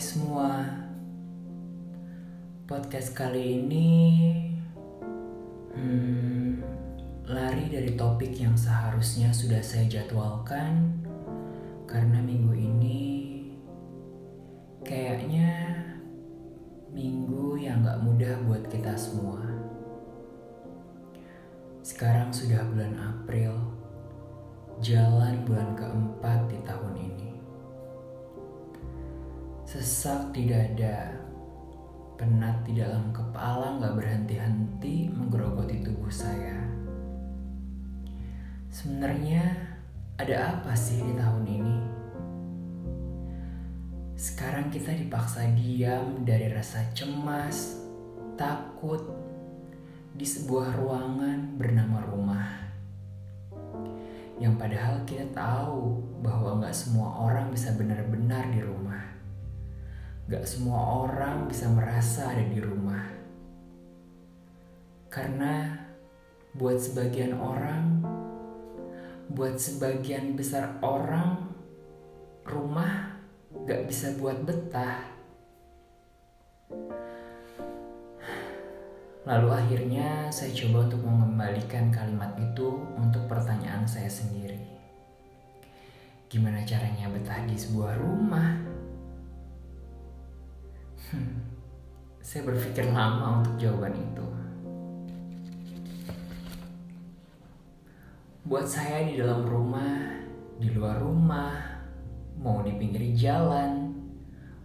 semua, podcast kali ini hmm, lari dari topik yang seharusnya sudah saya jadwalkan. Karena minggu ini kayaknya minggu yang gak mudah buat kita semua. Sekarang sudah bulan April, jalan bulan keempat Sesak di dada, penat di dalam kepala nggak berhenti-henti menggerogoti tubuh saya. Sebenarnya ada apa sih di tahun ini? Sekarang kita dipaksa diam dari rasa cemas, takut di sebuah ruangan bernama rumah. Yang padahal kita tahu bahwa nggak semua orang bisa benar-benar di rumah. Gak semua orang bisa merasa ada di rumah. Karena buat sebagian orang, buat sebagian besar orang, rumah gak bisa buat betah. Lalu akhirnya saya coba untuk mengembalikan kalimat itu untuk pertanyaan saya sendiri. Gimana caranya betah di sebuah rumah? Saya berpikir lama untuk jawaban itu. Buat saya di dalam rumah, di luar rumah, mau di pinggir jalan,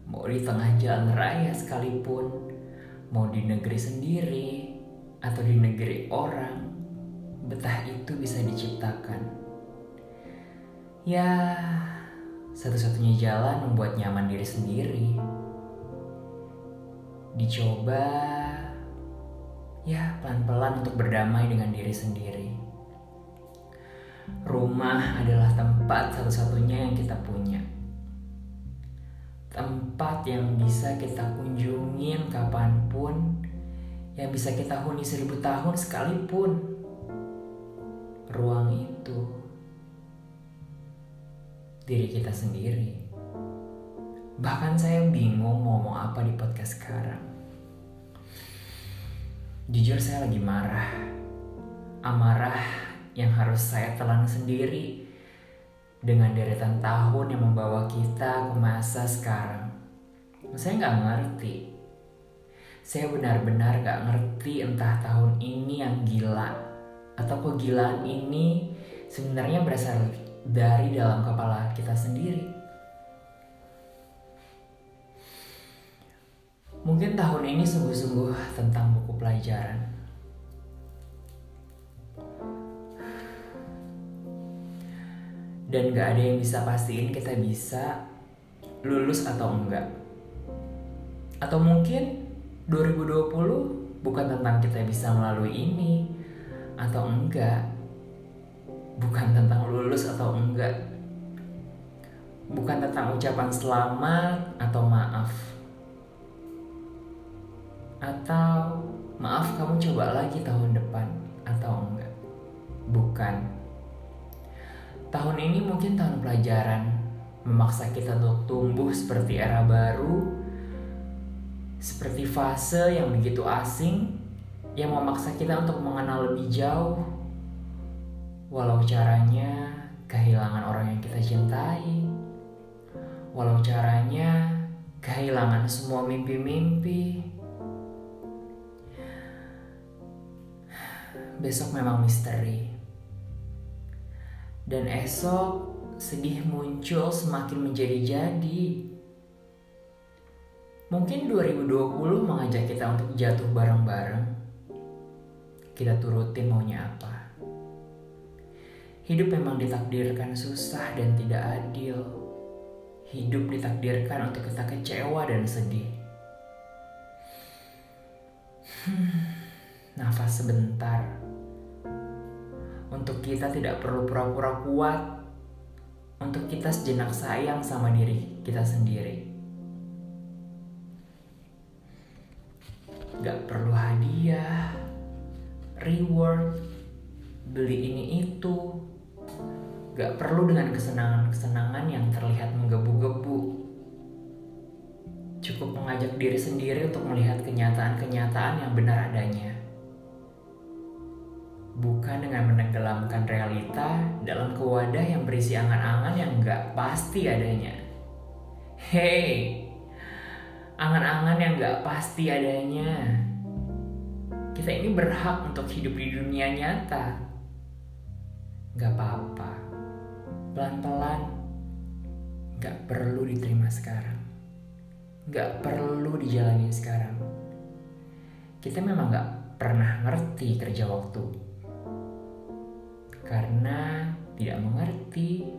mau di tengah jalan raya sekalipun, mau di negeri sendiri atau di negeri orang, betah itu bisa diciptakan. Ya, satu-satunya jalan membuat nyaman diri sendiri dicoba ya pelan-pelan untuk berdamai dengan diri sendiri. Rumah adalah tempat satu-satunya yang kita punya. Tempat yang bisa kita kunjungin kapan pun, yang bisa kita huni seribu tahun sekalipun. Ruang itu diri kita sendiri. Bahkan saya bingung mau ngomong apa di podcast sekarang. Jujur saya lagi marah. Amarah yang harus saya telan sendiri dengan deretan tahun yang membawa kita ke masa sekarang. Saya nggak ngerti. Saya benar-benar nggak ngerti entah tahun ini yang gila atau kegilaan ini sebenarnya berasal dari dalam kepala kita sendiri. Mungkin tahun ini sungguh-sungguh tentang buku pelajaran. Dan gak ada yang bisa pastiin kita bisa lulus atau enggak. Atau mungkin 2020 bukan tentang kita bisa melalui ini atau enggak. Bukan tentang lulus atau enggak. Bukan tentang ucapan selamat atau maaf atau maaf kamu coba lagi tahun depan atau enggak? Bukan. Tahun ini mungkin tahun pelajaran memaksa kita untuk tumbuh seperti era baru, seperti fase yang begitu asing yang memaksa kita untuk mengenal lebih jauh. Walau caranya kehilangan orang yang kita cintai. Walau caranya kehilangan semua mimpi-mimpi besok memang misteri. Dan esok sedih muncul semakin menjadi-jadi. Mungkin 2020 mengajak kita untuk jatuh bareng-bareng. Kita turutin maunya apa. Hidup memang ditakdirkan susah dan tidak adil. Hidup ditakdirkan untuk kita kecewa dan sedih. Hmm, nafas sebentar untuk kita tidak perlu pura-pura kuat. Untuk kita sejenak sayang sama diri kita sendiri. Gak perlu hadiah, reward, beli ini itu. Gak perlu dengan kesenangan-kesenangan yang terlihat menggebu-gebu. cukup mengajak diri sendiri untuk melihat kenyataan-kenyataan yang benar adanya. Bukan dengan menenggelamkan realita dalam kewadah yang berisi angan-angan yang gak pasti adanya. Hei, angan-angan yang gak pasti adanya. Kita ini berhak untuk hidup di dunia nyata. Gak apa-apa, pelan-pelan, gak perlu diterima sekarang gak perlu dijalani sekarang. Kita memang gak pernah ngerti kerja waktu. Karena tidak mengerti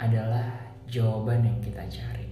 adalah jawaban yang kita cari.